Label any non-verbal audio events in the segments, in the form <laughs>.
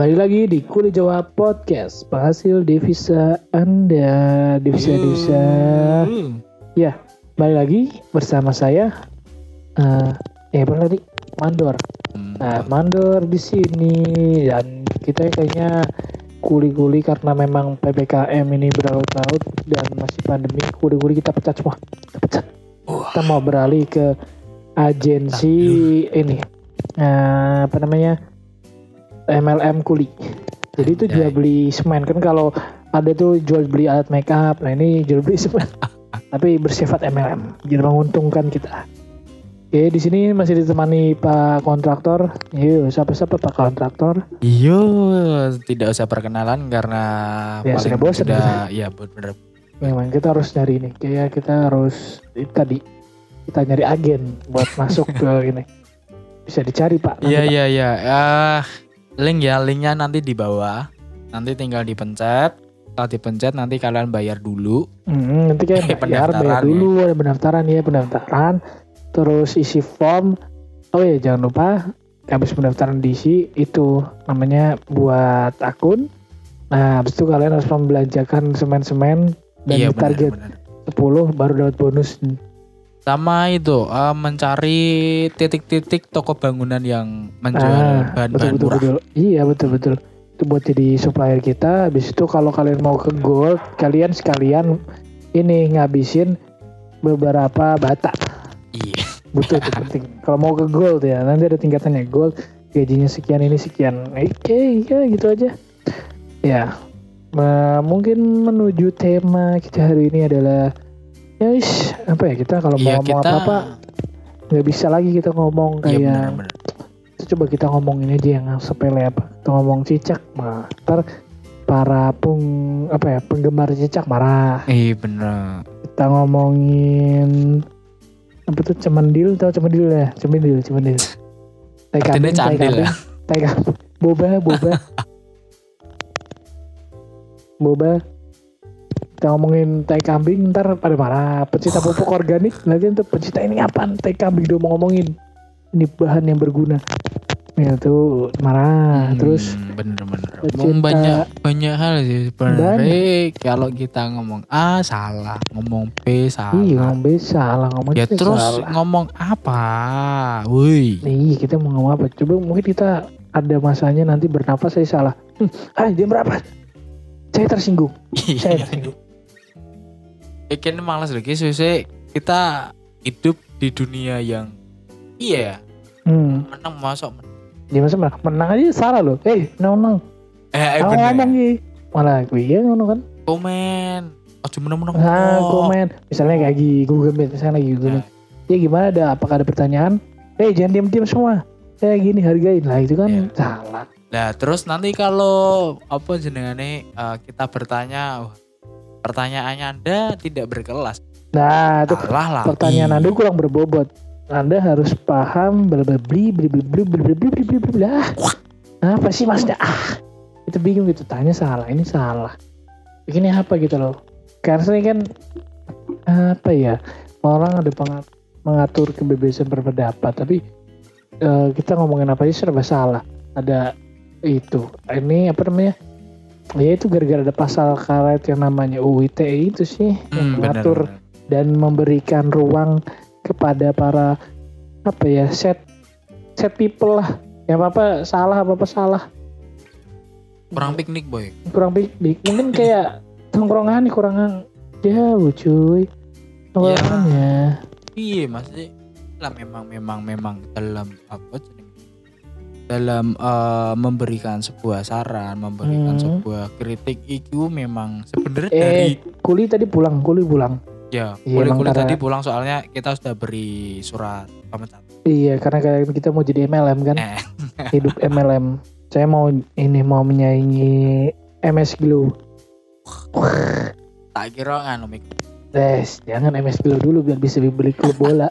Balik lagi di Kuli Jawa Podcast Penghasil devisa Anda Devisa-devisa Hmm. Ya, balik lagi bersama saya eh Eh, apa tadi? Mandor Hmm. Nah, Mandor di sini Dan kita kayaknya kuli-kuli karena memang PPKM ini berlarut-larut Dan masih pandemi Kuli-kuli kita pecat semua Kita pecat Wah. Kita mau beralih ke agensi ini eh, Apa namanya MLM kuli. Jadi itu jual Anjay. beli semen. Kan kalau ada tuh jual beli alat make up nah ini jual beli <laughs> semen. Tapi bersifat MLM jadi menguntungkan kita. Oke di sini masih ditemani Pak kontraktor. Yuk siapa siapa Pak kontraktor? Iyo, tidak usah perkenalan karena Ya, paling sudah bosan sudah ya benar. memang kita harus nyari ini. Kayak kita harus itu tadi kita nyari agen buat masuk <laughs> ke ini. Bisa dicari Pak Iya iya iya. Ah, link ya, linknya nanti di bawah. Nanti tinggal dipencet. Setelah dipencet nanti kalian bayar dulu. Hmm, nanti Eh, <laughs> bayar, bayar dulu ada pendaftaran ya pendaftaran terus isi form oh ya jangan lupa habis pendaftaran diisi itu namanya buat akun nah habis itu kalian harus membelanjakan semen-semen dan iya target benar. 10 baru dapat bonus Sama itu eh, mencari titik-titik toko bangunan yang menjual Ah, bahan-bahan betul betul murah. betul. Iya betul betul. Itu buat jadi supplier kita. Habis itu kalau kalian mau ke gold kalian sekalian ini ngabisin beberapa bata Iya. <laughs> butuh itu penting. Kalau mau ke gold ya nanti ada tingkatannya. Gold gajinya sekian ini sekian. Oke ya gitu aja. Ya me- mungkin menuju tema kita hari ini adalah ya ish, apa ya kita kalau Iya mau ngomong kita. apa apa nggak bisa lagi kita ngomong Iya kayak benar-benar. coba kita ngomongin aja yang sepele apa kita ngomong cicak mah ntar para peng apa ya penggemar cicak marah Iya benar. kita ngomongin apa tuh cemendil tau cemendil ya cemendil cemendil <laughs> tai Artinya kambing tai candil kambing ya. tai kambing boba boba <laughs> boba kita ngomongin tai kambing ntar pada marah. Pecinta pupuk <laughs> organik nanti untuk pecinta ini apa tai kambing dia mau ngomongin. Ini bahan yang berguna. Ya tuh marah. Hmm, terus bener-bener ngomong banyak banyak hal sih sebenarnya kalau kita ngomong A salah. Ngomong B salah. Iya ngomong B salah. Ngomong ya C terus salah. ngomong apa? Woi Iya kita mau ngomong apa? Coba mungkin kita ada masanya nanti bernafas saya salah. Hmm, ah jam berapa? Saya tersinggung. <laughs> Saya tersinggung. Ikan malas lagi suwe kita hidup di dunia yang iya Hmm. menang masuk menang. Dia masa menang, menang aja salah loh. Eh, menang menang. eh, eh bener ngomong sih. Malah gue ya ngono kan. komen oh cuma menang menang Nah, Oh. komen. Misalnya kayak lagi Google Meet, misalnya lagi Google Nah. Meet. Ya gimana ada apakah ada pertanyaan? Eh, jangan diam-diam semua. Eh, gini hargain lah itu kan Iya. salah. Nah, terus nanti kalau apa jenengane eh, kita bertanya, wah, pertanyaannya Anda tidak berkelas. Nah, itu Salah lah. pertanyaan Anda kurang berbobot. Anda harus paham bli bli bli bli bli bli bli bla. Apa sih maksudnya? Ah, itu bingung gitu. Tanya salah, ini salah. Ini apa gitu loh. Karena ini kan apa ya? Orang ada mengatur kebebasan berpendapat, tapi eh, kita ngomongin apa aja serba salah. Ada itu. Ini apa namanya? Ya itu gara-gara ada pasal karet yang namanya UU ITE itu sih yang Hmm, benar, mengatur dan memberikan ruang kepada para apa ya set set people lah. Yang apa apa salah apa apa salah. Kurang piknik, boy. kurang piknik. Mungkin kayak tongkrongan nih kurangan jauh cuy. Tongkrongannya Iya, maksudnya lah memang memang memang dalam apa dalam eh, memberikan sebuah saran, memberikan Hmm. sebuah kritik itu memang sebenarnya Eh, dari kuli tadi pulang kuli pulang ya iya, karena- tadi pulang soalnya kita sudah beri surat pemecatan. iya karena kita mau jadi MLM kan Eh, <laughs> hidup MLM saya mau ini mau menyaingi MS Glow tak kira nganu Mik. Des, jangan MS Glow dulu biar bisa beli klub bola.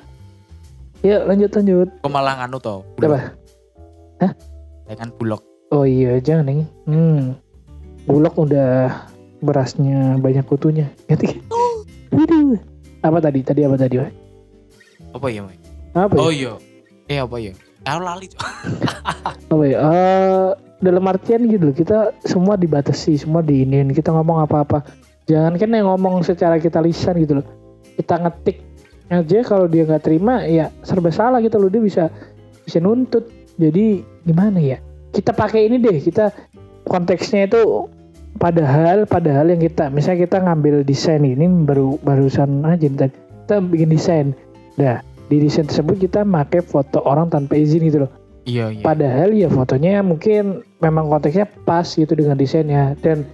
<laughs> Yuk lanjut lanjut. Kok malah nganu toh. Apa? Hah? Ya kan bulog. Oh iya jangan nih. Hmm. Bulog udah berasnya banyak kutunya. Ngerti? <gasps> Waduh. Apa tadi? Tadi apa tadi? Wak? Apa ya, Mik? Apa ya? Oh iya. Eh apa ya? Aku lali. <laughs> Apa ya? Eh, dalam artian gitu loh kita semua dibatasi semua diinin kita ngomong apa-apa jangan kan yang ngomong secara kita lisan gitu loh kita ngetik aja kalau dia nggak terima ya serba salah gitu loh dia bisa bisa nuntut jadi gimana ya? Kita pakai ini deh kita konteksnya itu padahal padahal yang kita misalnya kita ngambil desain ini baru barusan aja tadi kita bikin desain. Nah di desain tersebut kita pakai foto orang tanpa izin gitu loh. Iya iya. Padahal ya fotonya mungkin memang konteksnya pas gitu dengan desainnya. Dan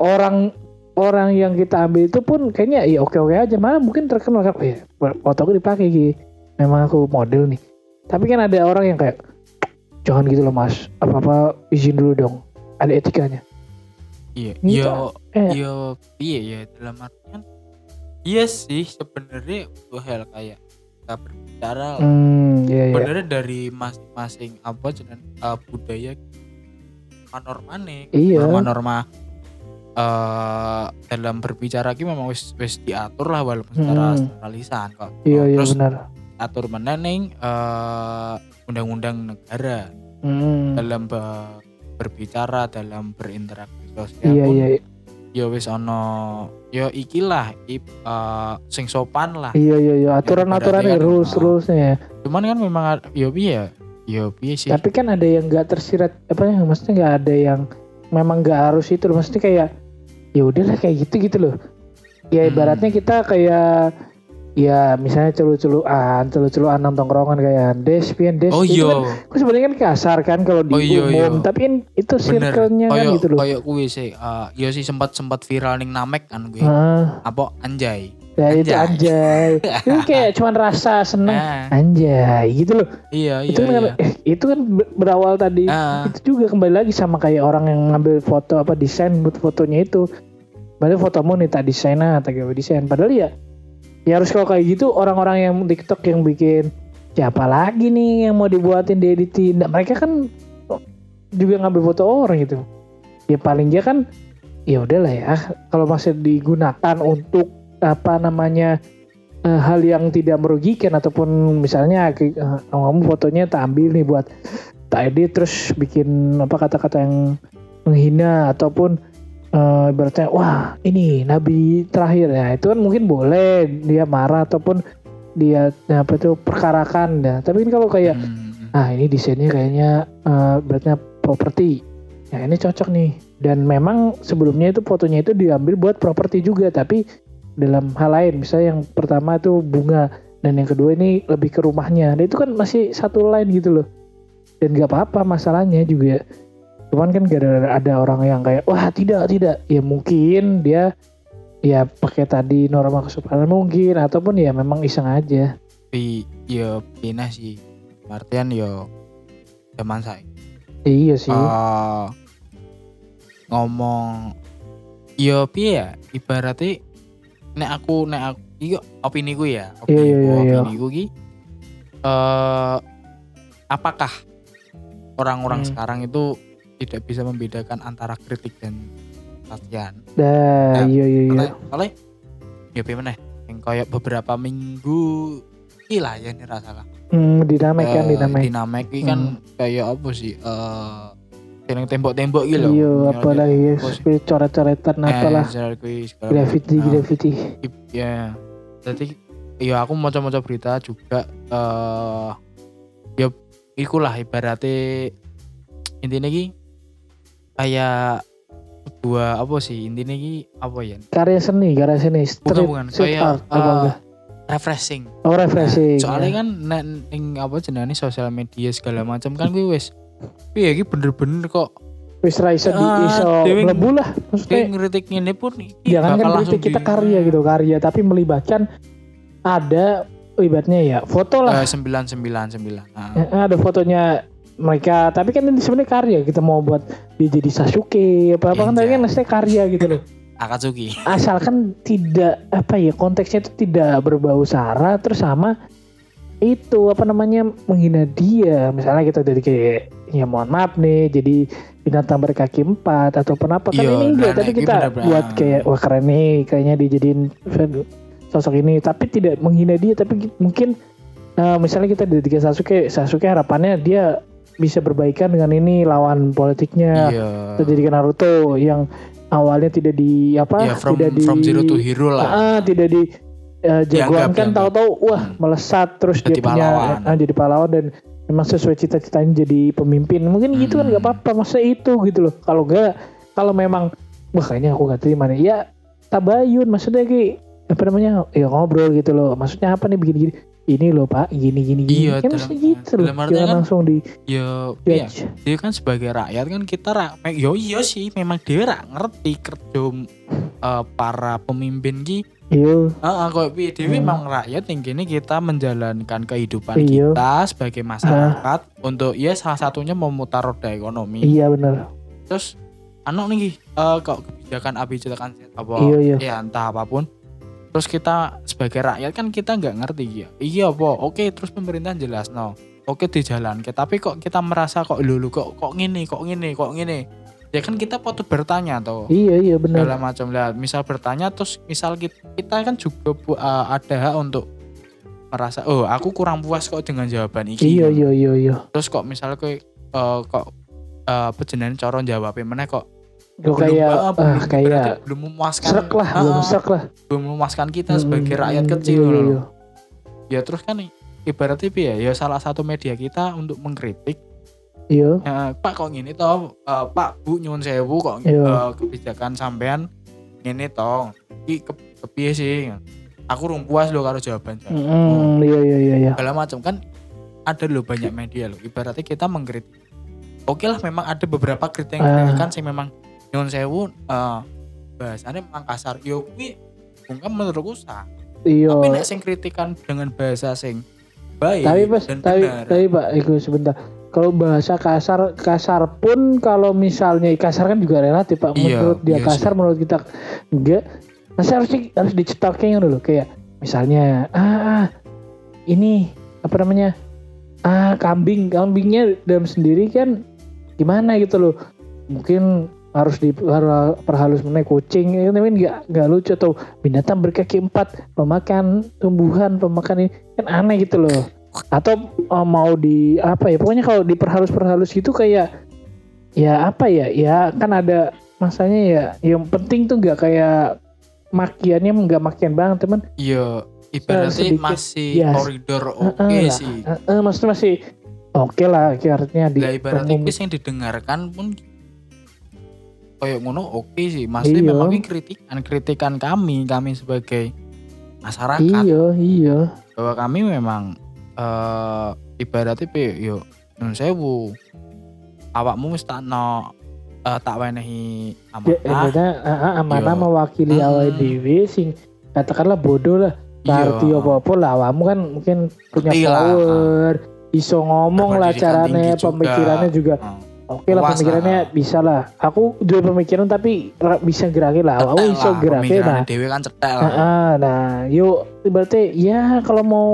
orang orang yang kita ambil itu pun kayaknya ya oke oke aja. Malah mungkin terkenal kan oh ya fotoku dipakai gitu memang aku model nih. Tapi kan ada orang yang kayak jangan gitu loh mas apa apa izin dulu dong ada etikanya Iya. Gitu. Yo eh yo iya ya dalam artian iya sih sebenarnya itu hal kayak kita berbicara hmm iya iya sebenarnya dari masing-masing apa jeneng uh, budaya norma-normane Iya. norma-norma eh dalam berbicara ki memang wis wis diatur lah walaupun secara Hmm. secara lisan kok iya iya terus benar atur meneng eh undang-undang negara hmm. dalam be- berbicara dalam berinteraksi sosial iya pun iya ya wis ono ya ikilah i, eh, sing sopan lah iya iya iya aturan aturan berarti kan, rules oh. rulesnya cuman kan memang ya piye ya piye sih Tapi kan ada yang nggak tersirat apa ya maksudnya nggak ada yang memang nggak harus itu loh. Maksudnya kayak ya udahlah kayak gitu gitu loh. Ya Hmm. ibaratnya kita kayak ya misalnya celu-celuan, celu-celuan nang tongkrongan kayak des, pian des. oh itu iya kan, kan sebenarnya kan kasar kan kalau di Oh iya, umum, iya. tapi kan itu circle-nya kan gitu loh. koyo kuwi sih eh, ya sih sempat sempat viral ning namek kan gue Ah, apa anjay ya itu Anjay. anjay. <laughs> itu kayak cuman rasa seneng nah, anjay gitu loh. iya iya itu kan iya eh, itu kan ber- berawal tadi Ah. itu juga kembali lagi sama kayak orang yang ngambil foto apa desain buat fotonya itu padahal fotomu nih tak desain ah tak gawe desain padahal ya ya harus kalau kayak gitu orang-orang yang TikTok yang bikin siapa lagi nih yang mau dibuatin dieditin? Nah, mereka kan juga ngambil foto orang gitu. Ya paling dia kan ya udahlah ya kalau masih digunakan untuk apa namanya eh, hal yang tidak merugikan ataupun misalnya eh, kamu fotonya tak ambil nih buat tak edit terus bikin apa kata-kata yang menghina ataupun eh, ibaratnya wah ini nabi terakhir. Ya itu kan mungkin boleh dia marah ataupun dia apa itu perkarakan ya. Tapi kan kalau kayak Hmm, ah ini desainnya kayaknya eh beratnya properti. Ya ini cocok nih. Dan memang sebelumnya itu fotonya itu diambil buat properti juga tapi dalam hal lain. Misalnya yang pertama itu bunga dan yang kedua ini lebih ke rumahnya. Nah, itu kan masih satu line gitu loh. Dan gak apa-apa masalahnya juga cuman kan gak ada, ada orang yang kayak wah tidak tidak. Ya mungkin dia ya pakai tadi norma kesopanan mungkin ataupun ya memang iseng aja. Tapi ya pindah sih. Artian yo zaman saya. Iya sih. Eh, ngomong yo piye ya? Ibaratnya nek aku nek aku iki opini ku ya? Opini Iya, ku iya, iya. opini ku ki eh apakah orang-orang Hmm. sekarang itu tidak bisa membedakan antara kritik dan latihan dah Ya, iya iya iya. soalnya ya meneh? Yang kayak beberapa minggu ilah ya ini salah Hmm, dinamik kan Eh, dinamik. dinamik iki kan kayak apa sih eh yang tembok-tembok gitu loh Iya, apalagi ya, seperti coret-coretan apalah graffiti. Nah, graffiti. i- ya jadi ya aku mau coba berita juga eh ya ikulah ibaratnya intinya ki kayak sebuah apa sih intinya ki apa ya Karya seni, karya seni, street, bukan street kayak art, apa eh, enggak? refreshing Oh, refreshing. Nah, soalnya ya. kan nek ning apa jenenge sosial media segala macam kan kuwi wis piye iki bener-bener kok wis ra iso di Ah, iso mlebu lah. Maksudnya ngeritik ini pun jangan kan berarti langsung kita di- karya gitu, karya tapi melibatkan ada ibaratnya ya foto lah. Eh, sembilan sembilan sembilan Eh, ada fotonya mereka tapi kan ini sebenarnya karya kita mau buat dia jadi Sasuke apa apa kan tadi kan Iya. maksudnya karya gitu loh. Akatsuki. Asalkan tidak apa ya konteksnya itu tidak berbau sara terus sama itu apa namanya menghina dia. Misalnya kita jadi kayak ya mohon maaf nih jadi binatang berkaki empat ataupun apa kan Iya, ini enggak tapi nah, kita bener-bener. buat kayak wah keren nih kayaknya dijadiin sosok ini. Tapi tidak menghina dia tapi mungkin eh, misalnya kita dedikan Sasuke Sasuke harapannya dia bisa berbaikan dengan ini lawan politiknya. Iya. Terjadi Naruto yang awalnya tidak di apa ya from tidak di from zero to hero lah. Ah, tidak di eh, jagoan Dianggap, kan tahu-tahu wah Hmm. melesat terus Jadi dia punya pahlawan. ah, jadi pahlawan dan memang sesuai cita-citanya jadi pemimpin. Mungkin gitu kan Hmm. nggak apa-apa masa itu gitu loh. Kalau enggak kalau memang wah kayaknya aku gak terima nih. Ya tabayun maksudnya kayak apa namanya ya ngobrol gitu loh. Maksudnya apa nih begini-gini ini loh pak. Gini gini gini. Iya, kan dalam- gitu loh. dalam jangan kan langsung di ya iya. Dia kan sebagai rakyat kan kita rak yo iya sih. Memang dia rak ngerti kerja eh, para pemimpin ki. Iya. Heeh, kok piye? Dhewe Hmm. memang rakyat yang kini kita menjalankan kehidupan Iya. kita sebagai masyarakat untuk ya salah satunya memutar roda ekonomi. iya bener. Terus anu nih eh kok kebijakan A kebijakan apa? Iya, iya. ya entah apa pun. Terus kita sebagai rakyat kan kita nggak ngerti ya. Iya apa? Oke, terus pemerintah jelas no. Oke dijalankan, tapi kok kita merasa kok lulu kok kok ngene, kok ngene, kok ngene. Ya kan kita patut bertanya toh iya iya bener segala macam lah misal bertanya terus misal kita, kita kan juga bu- uh, ada hak untuk merasa oh aku kurang puas kok dengan jawaban ini iya iya iya iya terus kok misal ke uh, kok uh, pejenengan cara jawabnya mana kok Kok kayak ah, ah belum- kayak berarti belum memuaskan serak lah Ah, belum ah, serak lah. Belum memuaskan kita sebagai Hmm, rakyat hmm, kecil iya, loh. iya. ya terus kan ibaratnya ya? Ya salah satu media kita untuk mengkritik. Iya. Eh, Pak kok gini toh? Eh, Pak Bu nyuwun sewu kok Iya. eh, kebijakan sampean ngene toh? Iki ke, kepiye sih? Aku rung puas loh karo jawaban Mm, iya iya iya iya. Segala macam. Kan ada loh banyak media loh ibaratnya kita mengkritik. Oke lah memang ada beberapa kritik Ah. kan sih memang nyuwun sewu eh bahasanya memang kasar. Yo kuwi mungkin menurutku sah. Iya. Tapi nek sing kritikan dengan bahasa sing baik tapi pas tapi benar. tapi pak itu sebentar. Kalau bahasa kasar kasar pun kalau misalnya kasar kan juga relatif pak. Iya, menurut dia iya kasar menurut kita enggak. Masa harus harus dicetoknya dulu kayak misalnya ah, ah ini apa namanya ah kambing kambingnya dalam sendiri kan gimana gitu loh mungkin harus di harus perhalus menaik kucing ini tapi nggak nggak lucu atau binatang berkaki empat pemakan tumbuhan pemakan ini kan aneh gitu loh atau uh, mau di apa ya pokoknya kalau diperhalus-perhalus gitu kayak ya apa ya ya kan ada masanya ya yang penting tuh nggak kayak makiannya nggak makian banget teman Iya, ibaratnya masih yes. koridor oke Heeh lah. sih. Eh, eh, maksudnya masih oke lah artinya di Lah ibaratnya umum- kuis yang didengarkan pun kayak ngono oke sih. Maksudnya Iya. memang ini kritikan kritikan kami kami sebagai masyarakat iya iya bahwa kami memang eh ibaratnya pe yo nun sewu awakmu wis tak no eh, tak wenehi ya, amanah. eh, eh, amanah Iya. mewakili Hmm. awal dewi sing katakanlah bodoh lah Iya. Arti apa-apa lah, kamu kan mungkin punya Ngerti lah. power, iso ngomong lah Berpendidikan caranya, tinggi juga. pemikirannya juga. Heeh. Oke lah pemikirannya lah. bisa lah. Aku juga pemikiran tapi bisa gerakin lah. Aku lah, gerakin nah. dewe kan cetek lah. Nah, ah, nah, yuk berarti ya kalau mau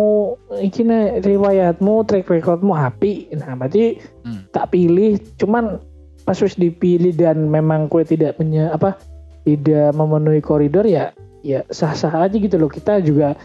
iki nih, riwayatmu, track recordmu api, nah berarti Hmm. tak pilih. Cuman pas wis dipilih dan memang kue tidak punya apa, tidak memenuhi koridor ya, ya sah-sah aja gitu loh. Kita juga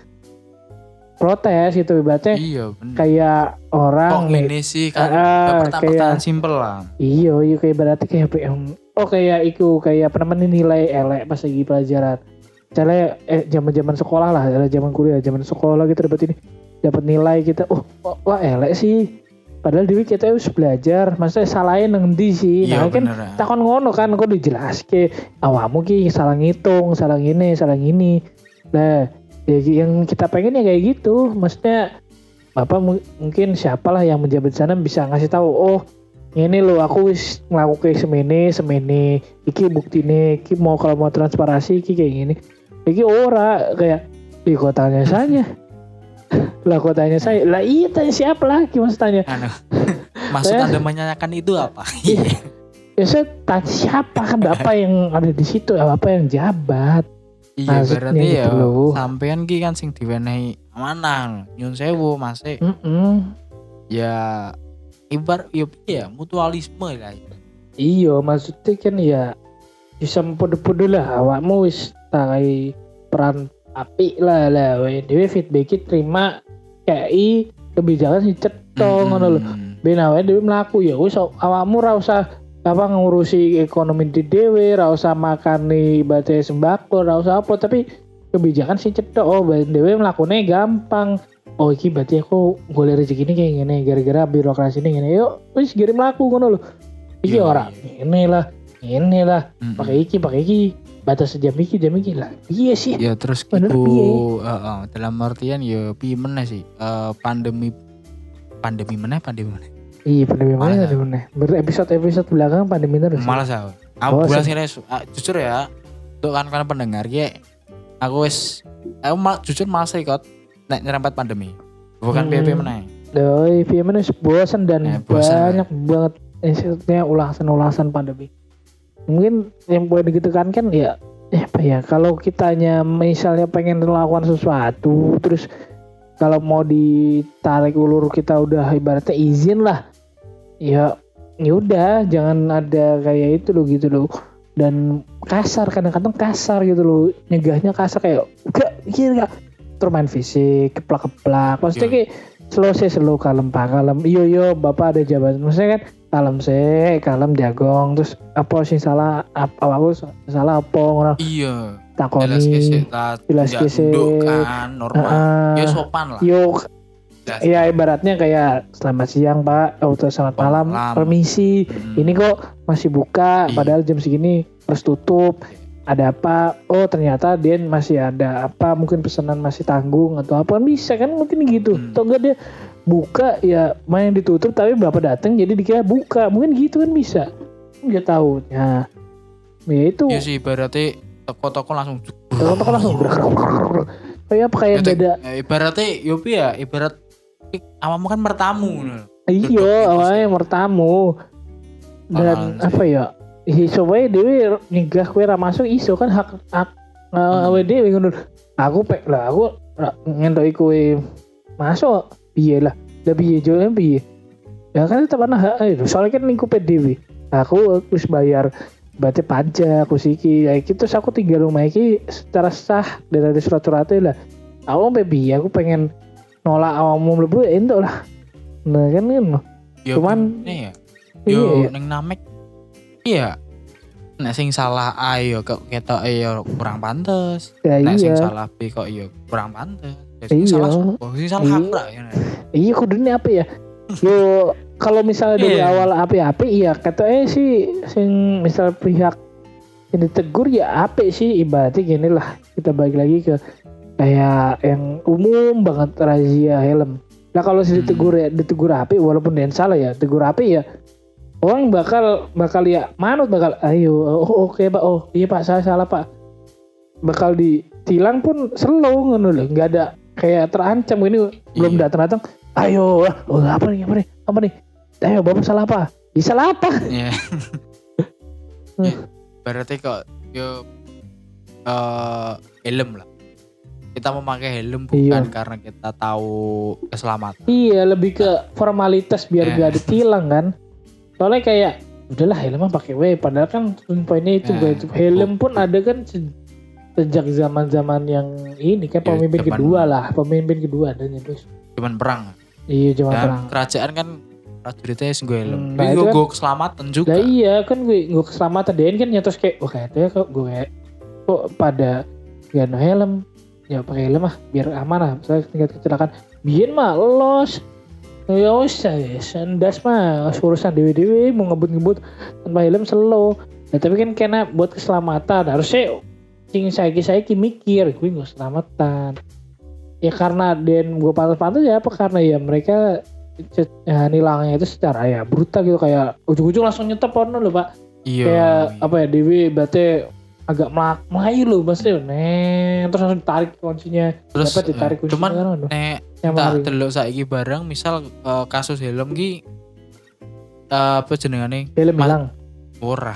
protes gitu, ibaratnya Iya bener. kayak orang nih, ini sih kan Ah, pertanyaan kayak- simpel lah. Iya, iya kayak berarti kayak PM. Oh kayak iku kayak apa namanya nilai elek pas lagi pelajaran. Misalnya eh zaman-zaman sekolah lah, zaman kuliah, zaman sekolah gitu dapat ini dapat nilai kita. Oh, oh, wah elek sih. Padahal dewi kita harus belajar, maksudnya salahin ngendi sih. Iya nah kan bener. ya. takon ngono kan kok dijelaske awakmu ki salah ngitung, salah ngene, salah ngini. Nah, ya, yang kita pengen ya kayak gitu. Maksudnya mu- mungkin siapalah yang menjabat sana bisa ngasih tahu, oh ini loh aku wis ngelakuin semene semene. Iki buktine iki mau kalau mau transparansi iki kayak gini. Iki ora kayak di kotanya saja? <laughs> Lah kotanya saya lah iya tanya siapa lagi mas tanya. Anu, maksud anda menanyakan itu apa? <laughs> ya saya tanya siapa kan apa yang ada di situ apa yang jabat iya berarti ya gitu sampean ki kan sing diwenehi amanah nyun sewu masih Mm-mm. ya ibar ya ya mutualisme lah. iya maksudnya kan ya bisa podo-podo lah awakmu wis takai peran api lah lah we dewe feedback terima KI kebijakan si cetong ngono lho ben awake dhewe mlaku ya wis awakmu ra usah apa ngurusi ekonomi di dhewe ra usah makani ibadah sembako ra usah apa. Tapi kebijakan sih cetok oh dhewe mlakune gampang. Oh iki berarti aku golek rezeki ini kayak gini gara-gara birokrasi ini gini. Yuk wis kirim mlaku ngono lho. Iki Iya, ora iya. ini lah ini lah. Mm-mm. pakai iki pakai iki. Batas jam iki jam iki lah. Iya sih. Ya terus Bener, iku piye? heeh, dalam artian ya piye meneh sih eh, pandemi pandemi meneh pandemi meneh. Iya pandemi mana ya? pandemi ber episode episode belakang pandemi terus Malas aku. Aku Oh, bulan sini ah, jujur ya untuk kan kan pendengar ya aku wis aku mal, jujur malas ikut nek nyerempet pandemi. Bukan Hmm. PP meneh. Doi, film ini bosan dan Eh, bosan, banyak banget maksudnya ulasan-ulasan pandemi. Mungkin yang boleh ditekan kan ya, ya apa ya? Kalau kitanya misalnya pengen melakukan sesuatu, terus kalau mau ditarik ulur kita udah ibaratnya izin lah, ya ya udah jangan ada kayak itu loh gitu loh dan kasar kadang-kadang kasar gitu loh nyegahnya kasar kayak enggak iya enggak terus main fisik keplak-keplak maksudnya Iya. kayak slow sih slow kalem pak kalem iyo yo bapak ada jabatan maksudnya kan kalem sih kalem jagong terus apa sih salah apa aku salah apa ngono Iya. Jelas takoni jelas kesik. duduk kan normal. Heeh. Ya sopan lah. yo Jelas. ya ibaratnya kayak selamat siang pak atau selamat malam, Malam. permisi Mm. ini kok masih buka Iya. padahal jam segini harus tutup ada apa oh ternyata dia masih ada apa mungkin pesanan masih tanggung atau apa bisa kan mungkin gitu Hmm. atau enggak dia buka ya main ditutup tapi bapak datang jadi dikira buka mungkin gitu kan bisa nggak tahu ya ya itu Ya sih berarti toko-toko langsung toko-toko langsung kayak <laughs> <laughs> apa kayak Ya, Tek. beda Eh, ibaratnya yopi ya ibarat awamu kan mertamu iya awalnya mertamu. Dan sih. apa ya iso wae dhewe nyegah kowe ra masuk iso kan hak hak Hmm. awe dhewe ngono. Aku pek lah aku ngentoki kowe masuk piye lah. Lah piye eh, piye? Ya kan tetap ana hak ae soalnya kan lingkup dhewe. Aku wis bayar berarti pajak aku siki ya iki terus aku tinggal rumah iki secara sah dari surat-suratnya lah. Aku piye? Aku pengen nolak awakmu mlebu ya entuk lah nah kan kan Ya, Cuman- ini ya. iya, Yo iya. ning namek iya. Nek sing salah A yo kok ketok yo kurang pantes. ya Nek sing iya salah B kok yo kurang pantes. Ya, sing Iya. salah sopo? Sing salah Iya. aku lah ya. Iya kudune apa ya? Yo kalau misalnya dari Iya. awal api-api iya kata eh sih sing misal pihak yang ditegur ya apa sih ibaratnya gini lah kita balik lagi ke kayak yang umum banget razia helm. Nah kalau sih Hmm. ditegur ya ditegur api walaupun dia yang salah ya tegur api ya orang bakal bakal ya manut bakal ayo oh oke pak oh iya pak saya salah pak bakal ditilang pun slow ngono loh nggak ada kayak terancam ini belum Iya. datang datang ayo oh, apa nih apa nih apa nih ayo bapak salah apa ya salah apa Iya. Hmm. <laughs> Ya, Berarti kok yo eh helm lah. Kita memakai helm bukan Iya. karena kita tahu keselamatan. iya lebih ke formalitas biar Eh. gak ditilang kan soalnya kayak udahlah helm pakai W padahal kan poinnya itu itu helm pun ada kan se- sejak zaman zaman yang ini kan pemimpin zaman- kedua lah pemimpin kedua adanya terus Cuman perang. iya zaman Dan perang kerajaan kan prajuritnya sing gue helm. Hmm, nah gue kan- gue keselamatan juga. Lah iya kan gue gue keselamatan dia kan nyatos kayak wah kayaknya kok gue kok pada gak no helm ya pakai helm mah biar aman lah. Saya tingkat kecelakaan. Biar mah los. Ya usah ya sendas mah. Urusan dewi dewi mau ngebut ngebut tanpa helm slow. Ya tapi kan kena buat keselamatan. Harusnya sing saiki saiki mikir gue nggak selamatan ya karena dan gue pantas-pantas ya apa? Karena ya mereka ya, nilangnya itu secara ya brutal gitu. Kayak ujung-ujung langsung nyetep ono loh pak. Iya. kayak apa ya Dewi berarti agak melak melayu loh maksudnya neng. Terus langsung tarik kuncinya. Terus dapat ditarik eh, kuncinya cuman nek tak delok saiki barang misal eh, kasus helm ki eh, apa jenengane? Helm hilang. Ora.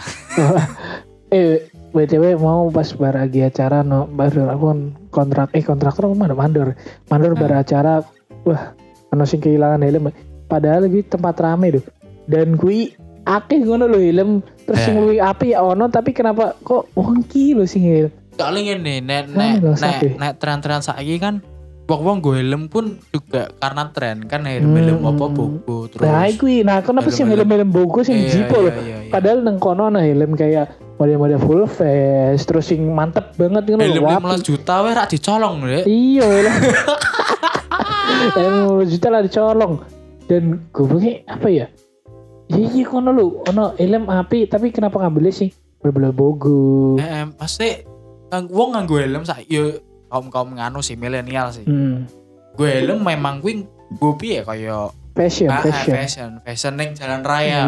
<laughs> eh btw mau pas baragi acara no baru aku kan kontrak eh kontraktor mana mandor mandor. Hmm. bar acara wah ono sing kehilangan helm. Padahal lagi tempat rame tuh dan kui akeh ngono lho helm terus Eh. sing luwih api ya ono tapi kenapa kok wongki lho sing helm Soalnya ngene nek nek lho, nek nek tren-tren saiki kan wong gue helm pun juga karena tren kan helm helm Hmm. apa bobo terus Nah, iku nah kenapa sih Helm-helm. helm-helm bogo sing Iya, jipo loh. iya, iya. Padahal nang kono ana helm kayak model-model full face terus sing mantep banget ngono helm lho. 15 juta weh rak dicolong lho Iya <laughs> lah. Helm juta lah dicolong. Dan gue apa ya? Iya iya kono lu, ono helm api tapi kenapa ngambilnya sih? Bener-bener bogo. eh pasti ngang- wong nganggo helm sak yo kaum kaum nganu sih milenial sih Hmm. gue helm memang gue gue piye kaya Fashion, ah, ah, fashion. fashion fashion ning jalan Iya. raya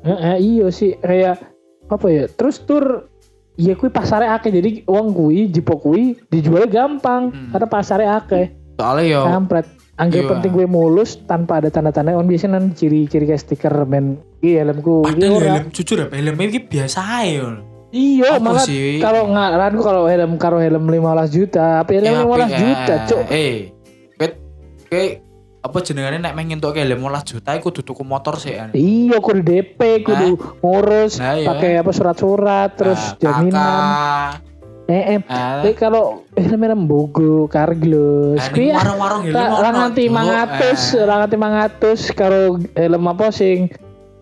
Eh, eh, iya sih kayak apa ya? Terus tur Iya kui pasarnya akeh jadi uang kui jipo kui dijualnya gampang Hmm. karena pasarnya akeh soalnya yo kampret anggap Iya. penting gue mulus tanpa ada tanda-tanda on biasanya kan ciri-ciri kayak stiker men iya helmku. Iya padahal ora. helm jujur ya helm ini biasa yo iya Apa malah kalau ngaranku kalau helm karo helm 15 juta apa helm Ya, 15 tapi, juta eh, cuk. Eh ket ke apa jenengane nek mengen tuh helm 15 juta iku kudu tuku motor sih kan? Iya kudu DP kudu ngurus Nah, iya. pakai apa surat-surat terus Nah, jaminan. kakak, eh eh ah, Tapi kalau helm bogo karglos ah, kuwi ya warung-warung helm Ra- ono, Ra nganti Cuk. mangatus, Eh, ra nganti mangatus karo helm apa sing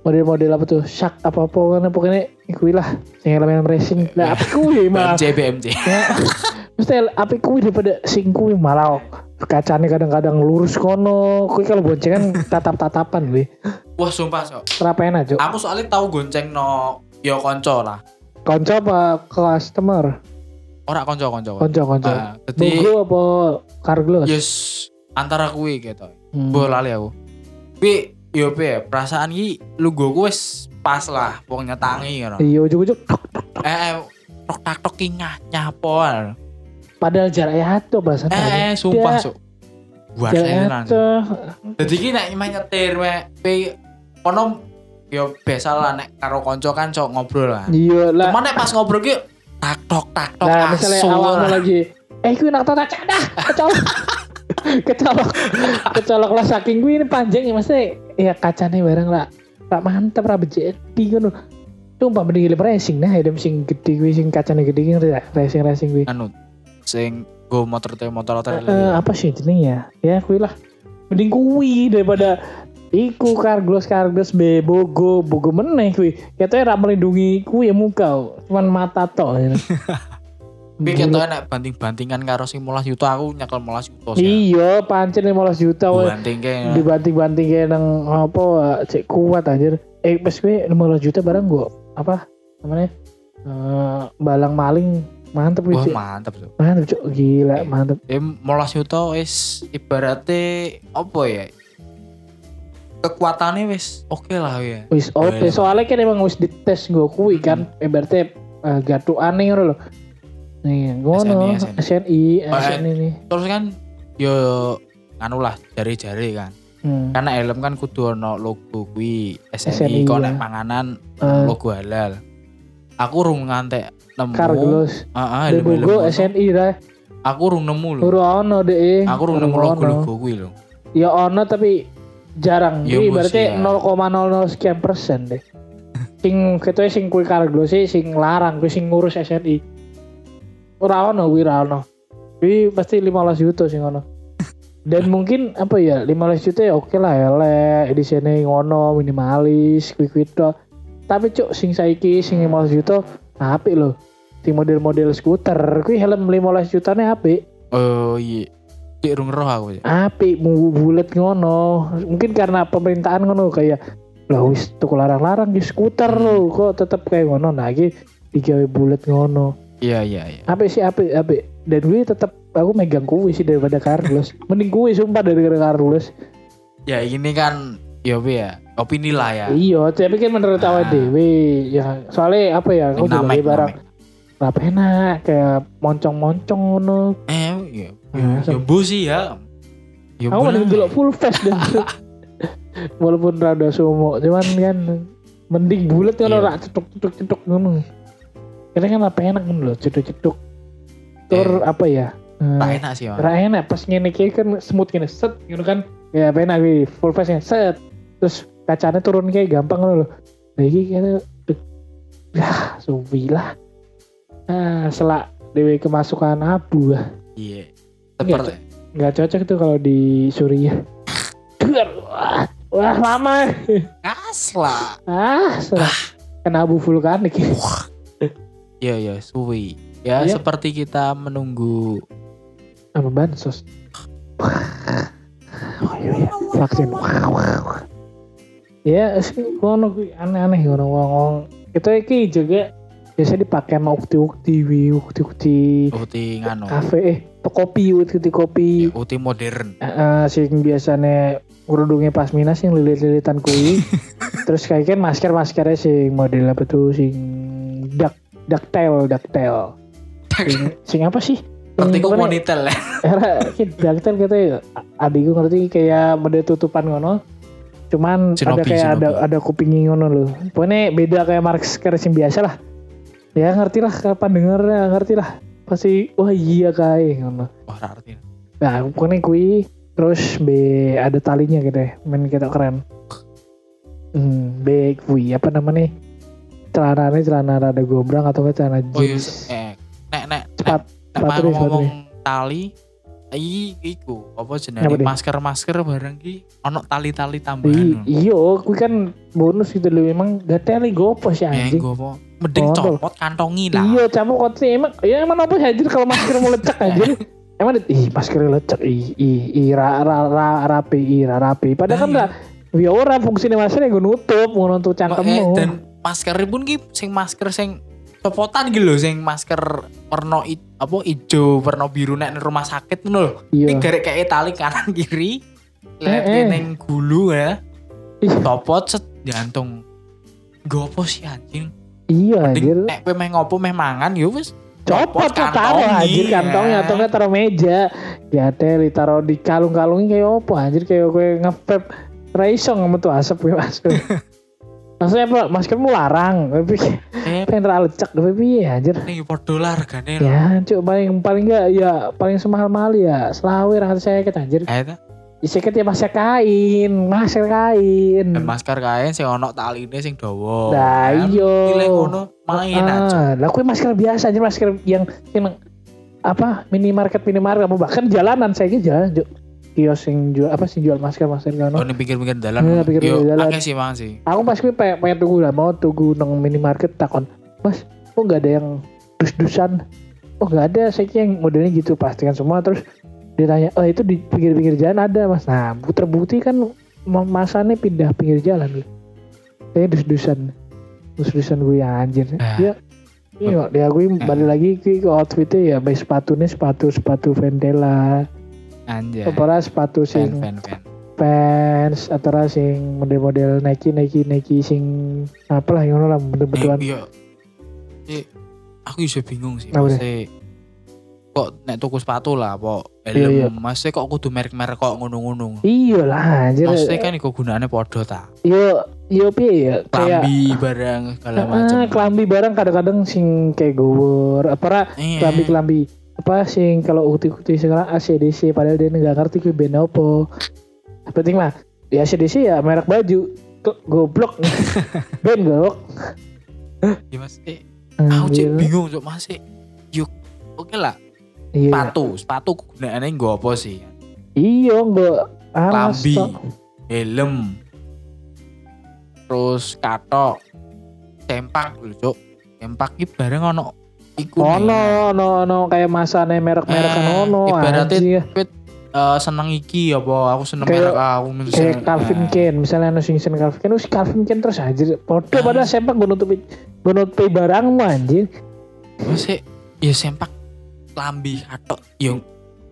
model-model apa tuh? Shark apa apa kan pokoknya kuwi lah sing helm racing lah apa kuwi malah BMJ BMJ ya, mesti apa kuwi daripada sing kuwi malah kacanya kadang-kadang lurus kono. Kuwi kalau boncengan tatap-tatapan kuwi wah sumpah sok. Rapena cuk. Aku soalnya tahu gonceng no yo konco lah. Konco apa customer ora konco konco konco konco Ah, jadi bogo apa karglos yes antara kuwi gitu Hmm. Bo lali aku. Tapi yo pe perasaan iki lu gue wis pas lah wong nyetangi ngono. iya ujuk-ujuk Eh eh, tok tak tok ki nyah nyapol. padahal jaraknya atuh bahasa Eh eh sumpah sok. Buat saya atuh Jadi ki nek nyetir we pe kono yo biasa lah nek karo konco kan cok ngobrol lah. iya lah Cuman nek pas ngobrol ki tak tok tak tok Nah, misalnya awalnya lah. lagi, eh gue nak tata cadah, kecolok, <laughs> kecolok, kecolok. Lah saking gue ini panjang ya maksudnya, ya kacanya bareng lah, lah mantep lah bejeti kan, Sumpah mending helm racing nah, helm sing gede gue sing kacanya gede ya, racing racing gue. Anu sing go motor teh motor motor Eh, apa sih jenengnya? Ya gue lah, mending kuwi daripada Iku karglos karglos be bogo bogo meneh kuwi. Katanya ra melindungi kuwi ya muka, cuman mata tok. ya. <laughs> Tapi ketoknya nek banting-bantingan karo sing 15 juta aku nyekel 15 juta sih. Iya, pancen 15 juta. Banting kayak dibanting-banting kayak nang apa cek kuat anjir eh pas gue 15 juta barang gua apa namanya Eh, balang maling mantep Wah mantep tuh. mantep cok gila mantep Eh, molas juta wis ibaratnya apa ya? Kekuatannya wis oke lah ya. wis oke Boleh. soalnya kan emang wis dites gua kuwi kan eh berarti uh, gatu aneh ngono loh nih ngono SNI, SNI Oh, SNI nih Terus kan yo anu lah jari-jari kan. hmm. Karena helm kan kudu ono logo kuwi SNI, SNI, kok ya. nek panganan Eh, logo halal. Aku rung ngantek nemu. Karglos Heeh, de helm-helm bogo ngono. SNI lah Aku rung nemu lho. ora ono deh Aku rung nemu logo-logo kuwi lho. ya ono tapi jarang. Ya, Jadi berarti ya. 0,00 sekian persen deh. Sing ketua sing kuwi kargo sih sing larang kuwi sing ngurus SNI ora ono kuwi ora ono. Kuwi pasti 15 juta sing ono <laughs> dan mungkin apa ya 15 juta ya oke lah elek di sini ngono minimalis kuwi kuwi tok. tapi cuk sing saiki sing 15 juta apik loh sing model-model skuter kuwi helm 15 jutane apik. Oh iya. Cik rung roh aku ya. api mu bulet ngono mungkin karena pemerintahan ngono kayak lah wis tuku larang-larang di skuter lo kok tetep kayak ngono nah iki digawe bulet ngono Iya iya iya. api sih api api dan gue tetep aku megang kuwi sih daripada Carlos <laughs> mending kuwi sumpah daripada Carlos Ya ini kan ya apa ya opini lah ya. iya tapi kan menurut Ah. awak dewe ya soalnya apa ya aku juga barang apa enak kayak moncong-moncong ngono Eh iya. Ya bu sih ya. Ya aku mending dulu full face dan <laughs> walaupun rada sumo cuman kan mending bulat kan Iya. ora cetuk cetuk cetuk ngono. Karena kan apa enak kan loh cetuk cetuk tur apa ya? Eh, Tak enak sih. Ra enak pas ngene kan smooth gini set gitu kan? Ya apa enak wi full face nya set. Terus kacanya turun kayak gampang ngono loh nah iki kayaknya ya suwi lah. Ah selak dewe kemasukan abu ah. Iya. Seperti nggak cocok tuh kalau di Suriah. Wah, wah lama. Asla. Ah, serah. Kena abu vulkanik. Ya ya suwi. Ya Iya. seperti kita menunggu Apa bansos? Iya, iya. Vaksin. Ya, sih ngono kuwi aneh-aneh ngono wong. Itu iki juga biasa dipakai sama ukti-ukti, wi, ukti-ukti uti ngano. kafe eh kopi, ukti kopi. Uti modern. Heeh, sing biasanya kerudungnya pasmina sing lilit-lilitan kuwi. <laughs> Terus kayak kan masker-maskernya sing model apa tuh sing duck ducktail, ducktail. Sing, sing apa sih? Yang pokoknya- monitel ya. era ducktail gitu ya. Adikku ngerti kayak model tutupan ngono. Cuman ada Shinobi, kayak ada Shinobi. ada kupingnya ngono loh. Pokoknya beda kayak masker sing biasa lah. Ya ngerti lah kapan dengernya ngerti lah. Pasti wah iya kayak ngono. Wah arti. Nah, pokoknya kui terus B ada talinya gitu ya. Main kita keren. Hmm, B kui apa namanya? Celananya celana rada gombrang atau enggak celana Oh iya jeans. eh nek nek Cepat, nek deh, sepatu ngomong tali i iku apa jenenge masker-masker barang ki ono tali-tali tambahan. Iyo, kui kan bonus gitu loh. Emang gak teli gopo sih Eh anjing. gue mau mending Oh, tuh. copot kantongi lah. Iya, campur kotri emang ya emang apa sih anjir kalau masker mau lecek <laughs> anjir. Emang ih masker lecek ih ih ih ra, ra, ra, rapi ih ra, rapi. Padahal kan Nah, lah ya ora fungsinya masker gue nutup mau nutup Kok, eh, cangkemmu. dan masker pun ki sing masker sing copotan gitu loh sing masker warna apa ijo warna biru nek rumah sakit ngono lho. Iya. Iki garek kayak tali kanan kiri. Lihat Eh, eh. neng gulu ya. Copot set jantung. Gopo sih anjing. Iya anjir. nek kowe meh ngopo meh mangan ya wis Copot tuh taruh anjir ya. kantongnya atau enggak taruh meja. Ya teh ditaruh di kalung-kalungnya kayak apa anjir kayak gue ngepep Raiso sama tuh asap gue masker. <laughs> Maksudnya apa? Maskermu larang. Tapi Eh, pengen lecek tapi ya anjir. podo lah regane lho. Ya, cuk paling paling enggak ya paling semahal-mahal ya selawe ratus seket anjir. Eh, ta? Di seket ya masker kain, masker kain. Dan masker kain sing ono taline sing dawa. Nah, Kan, iya. Pilih ngono main aja. Ah, lah kue masker biasa aja masker yang yang apa minimarket minimarket apa bahkan jalanan saya ini jalan Cuk. kios yang jual apa sih jual masker masker kan. Oh, ini pikir-pikir dalan. Iya, pinggir-pinggir Yo, dalan. akeh sih mang sih. Aku pas gue pengen, pengen tunggu lah mau tunggu nang minimarket takon mas kok nggak ada yang dus-dusan oh nggak ada saya kira yang modelnya gitu pastikan semua terus ditanya oh itu di pinggir-pinggir jalan ada mas nah terbukti kan ma- masanya pindah pinggir jalan saya dus-dusan dus-dusan gue ya anjir Ah. ya Iya, dia gue balik lagi ke, ke outfitnya ya, baik sepatunya sepatu sepatu Ventela, Anjay. apa sepatu Fan sing fan fan. pants atau sing model-model Nike Nike Nike sing apa lah yang lah bener-beneran Eh, Iya. Eh, aku bisa bingung sih. Maksudnya, kok nek tuku sepatu lah apa Iya, iya. helm maksudnya kok kudu merek-merek kok ngono-ngono iya lah anjir. Maksudnya kan iku gunane podo ta yo yo piye ya? Kayak klambi barang segala ah, macam kelambi barang kadang-kadang sing kayak gowor apa ra? Iya. kelambi kelambi apa sing kalau ukti-ukti sekarang ACDC padahal dia nggak ngerti gue band apa. Penting mah di ACDC ya merek baju. Goblok. <laughs> Band goblok. Ya mas. Eh, aku cek bingung cok masih yuk. Oke lah iya. Sepatu sepatu gunane nggo apa sih? Iya Kelambi. masa- helm terus katok sempak lho cok. Sempak iki bareng ono iku ono ono ono kayak masane merek-merek Eh, ono ibaratnya eh, seneng iki apa? Aku seneng Kayak- merek aku kayak seneng- Calvin eh, Klein misalnya anu sing sen Calvin Klein wis Calvin Klein terus anjir. Podo Ah. padahal sempak gue nutupi gue nutupi barangmu anjir. Maksudnya ya sempak lambi katok yang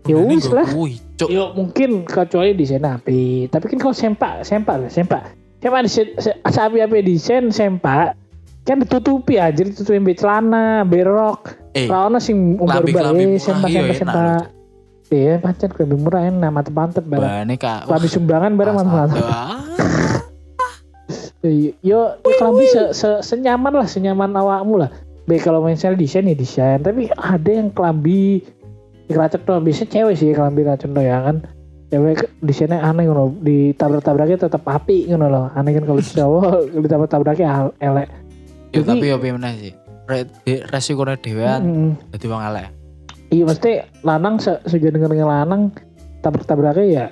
Ya wis lah. Yo mungkin kecuali desain api. Tapi kan kalau sempak sempak lah sempak sempak desain asapi api desain sempak. Kan ditutupi anjir ditutupin be celana be rok. Eh Rano sing umbar murah, sempak iya, sempak. sempak iya pancen kelambi murah enak mantep mantep barang kak. Sumbangan barang mantep mantep Iya, yo kelambi se, se, senyaman lah senyaman awakmu lah baik kalau misalnya desain ya desain. Tapi ada yang kelambi racun doang biasanya cewek sih kelambi racun doang ya kan? Cewek desainnya aneh ngono. Ditabrak-tabraknya tetap api ngono loh. Aneh kan kalau <laughs> cowok ditabrak-tabraknya al- elek. Ya, tapi ya piye sih. Re- resikonya dewean Mm, jadi wong elek. Iya mesti lanang se sejauh dengan lanang tabrak-tabraknya ya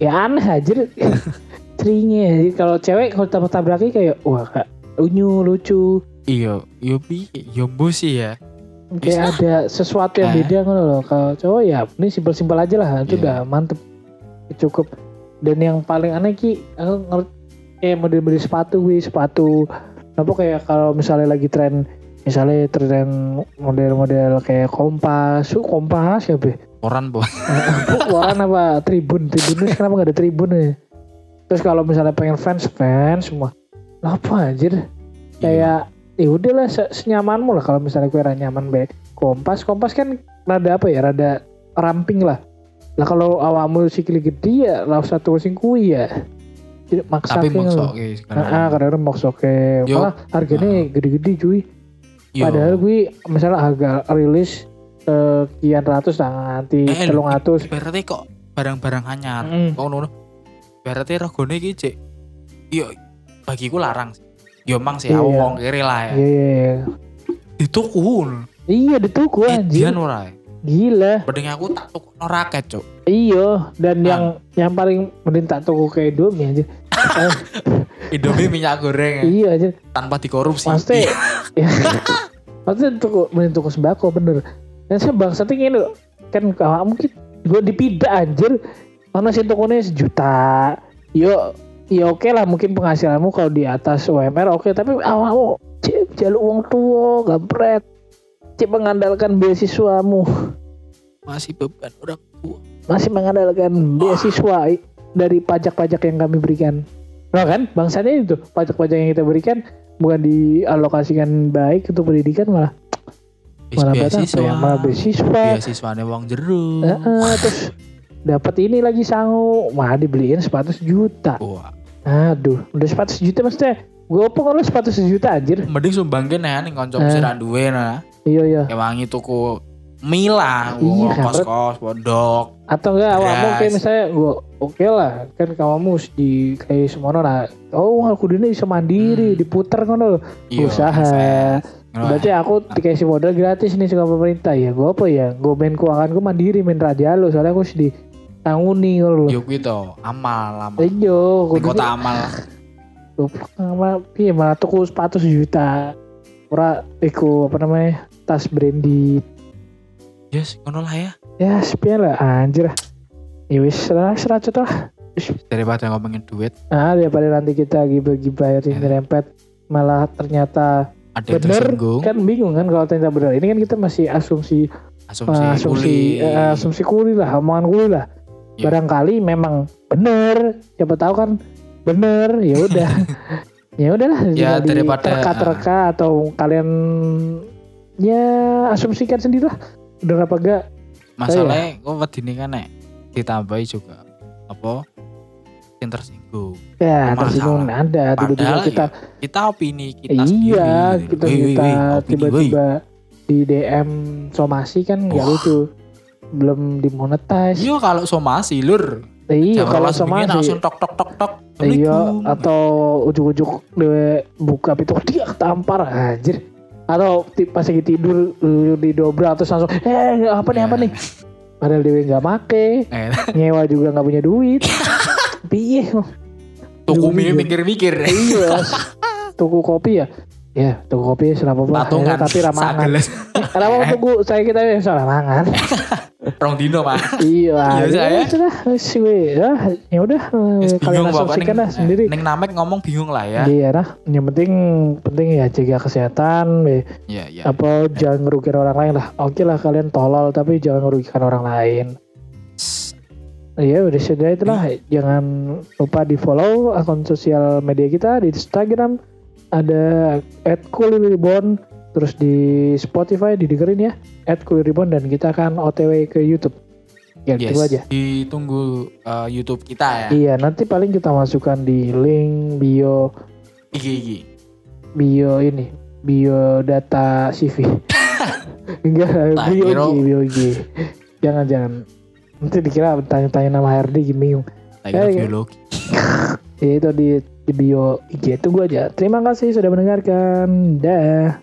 ya aneh aja <laughs> jadi kalau cewek kalau tabrak-tabraknya kayak wah kak unyu lucu Iya, yo piye? Yo bu sih ya. kayak ada sesuatu yang Eh. beda ngono loh kalau cowok ya ini simpel-simpel aja lah itu Iya. udah mantep cukup dan yang paling aneh ki aku ngerti kayak model-model sepatu wi sepatu apa kayak kalau misalnya lagi tren misalnya tren model-model kayak kompas su kompas ya be Koran po. <laughs> Koran apa tribun tribun ini kenapa gak ada tribun ya terus kalau misalnya pengen fans fans semua lah apa anjir Iya. kayak ya udahlah se- senyamanmu lah kalau misalnya kue nyaman be kompas kompas kan rada apa ya rada ramping lah lah kalau awakmu sikili gede ya lah satu sing kui ya jadi maksa Tapi maksa oke Ah, kadang-kadang maksa ke Yo. malah harganya gede-gede cuy Yo. padahal gue misalnya harga rilis sekian ratus nah nanti Eh, telung ratus berarti kok barang-barang anyar. Mm. Kok ngono. Berarti regone iki cek. Yo bagiku larang sih. Yo mang sih Iya. aku wong kiri lah ya. iya iya iya Dituku. iya di tuku anjir ya. gila Mending aku tak tuku no raket, Cuk. iya dan Ah. yang yang paling mending tak tuku kayak Indomie aja <laughs> Eh, Indomie minyak goreng ya. iya aja tanpa dikorupsi. pasti ya, pasti tuku mending tuku sembako bener dan saya bangsatnya gini loh kan kalau mungkin gue dipida anjir karena sih tokonya sejuta yo ya oke lah mungkin penghasilanmu kalau di atas UMR oke tapi awalmu cek jalur uang tua gampret cek mengandalkan beasiswamu Masih beban orang tua. masih mengandalkan beasiswa dari pajak-pajak yang kami berikan. Nah kan, bangsanya itu pajak-pajak yang kita berikan bukan dialokasikan baik untuk pendidikan malah malah beasiswa. ya? Malah beasiswa. Beasiswane wong jero. Eh, eh, terus dapat ini lagi sangu, malah dibeliin sepatu sejuta. Wah, Aduh, udah sepatu sejuta maksudnya. Gue apa kalau sepatu sejuta anjir? mending sumbangke nih ning kanca Eh. duwe nah. Iya iya. Kewangi tuku Mila, Iya, kos-kos, pondok. Atau enggak awakmu kayak misalnya gue oke lah kan kamu di kayak semono lah. Oh aku ini bisa mandiri, Hmm. diputer ngono loh. Iya, Usaha. Ngono Berarti aku dikasih modal gratis nih sama pemerintah ya. Gue apa ya? Gue main keuangan gue mandiri, main radialo. Soalnya aku sedih tanguni loh. Yo kuwi to, amal, amal. Iya, Di gue kota amal. goblok sama piye malah tuku sepatu sejuta. Ora iku apa namanya? Tas branded. Yes, ngono lah ya. Ya, sepian lah anjir. Ya wis lah seracet lah. Daripada ngomongin duit, Nah, daripada nanti kita lagi bayar Ya. nyerempet malah ternyata ada yang bener tersinggung, kan bingung kan kalau ternyata bener. Ini kan kita masih asumsi asumsi, uh, asumsi kuli. eh, asumsi kuli lah omongan kuli lah Iya. barangkali memang bener siapa tahu kan bener ya udah <laughs> ya udahlah Ya, daripada- terka-terka atau kalian ya asumsikan sendiri lah bener apa enggak Masalahnya kok wedine kan nek ditambahi juga apa yang tersinggung. ya Masalah. tersinggung ada tiba-tiba Padahal kita Kita opini kita sendiri. iya gitu. kita woi, kita tiba-tiba di DM somasi kan nggak Wah. lucu belum dimonetize Iya kalau somasi lur. iya kalau somasi langsung tok tok tok tok. Iya, atau ujuk-ujuk dewe buka pintu dia tampar anjir. Atau pas lagi tidur lu didobrak terus langsung eh apa nih apa Ya. nih. Padahal dewe nggak make, Eh, nyewa juga nggak punya duit. <laughs> Piye? tuku mie mikir-mikir. Iya. Tuku kopi ya. Ya, tuku kopi selama apa Patungan. tapi ramangan. Kenapa tuku saya kita yang salah mangan? <laughs> Rong dino mah. iya, <laughs> Iya, ya saya. wis we. Ya, ya udah Wis eh, kalian asumsikan lah sendiri. ning namek ngomong bingung lah ya. Iya nah, yang penting penting ya jaga kesehatan. Iya, iya. apa jangan ngerugikan orang lain lah. Oke lah kalian tolol tapi jangan ngerugikan orang lain. Iya udah sudah itulah. Jangan lupa di follow akun sosial media kita di Instagram ada @kuliribon terus di Spotify didengerin ya @kuliribon dan kita akan OTW ke YouTube. Ya Yes. gitu aja. Ditunggu uh, YouTube kita ya. Iya nanti paling kita masukkan di link bio IG IG. bio ini bio data CV <laughs> enggak bio IG bio IG jangan jangan nanti dikira tanya-tanya nama HRD bingung kira Ya, ya. biologi. <laughs> ya itu di, di bio IG tunggu aja terima kasih sudah mendengarkan dah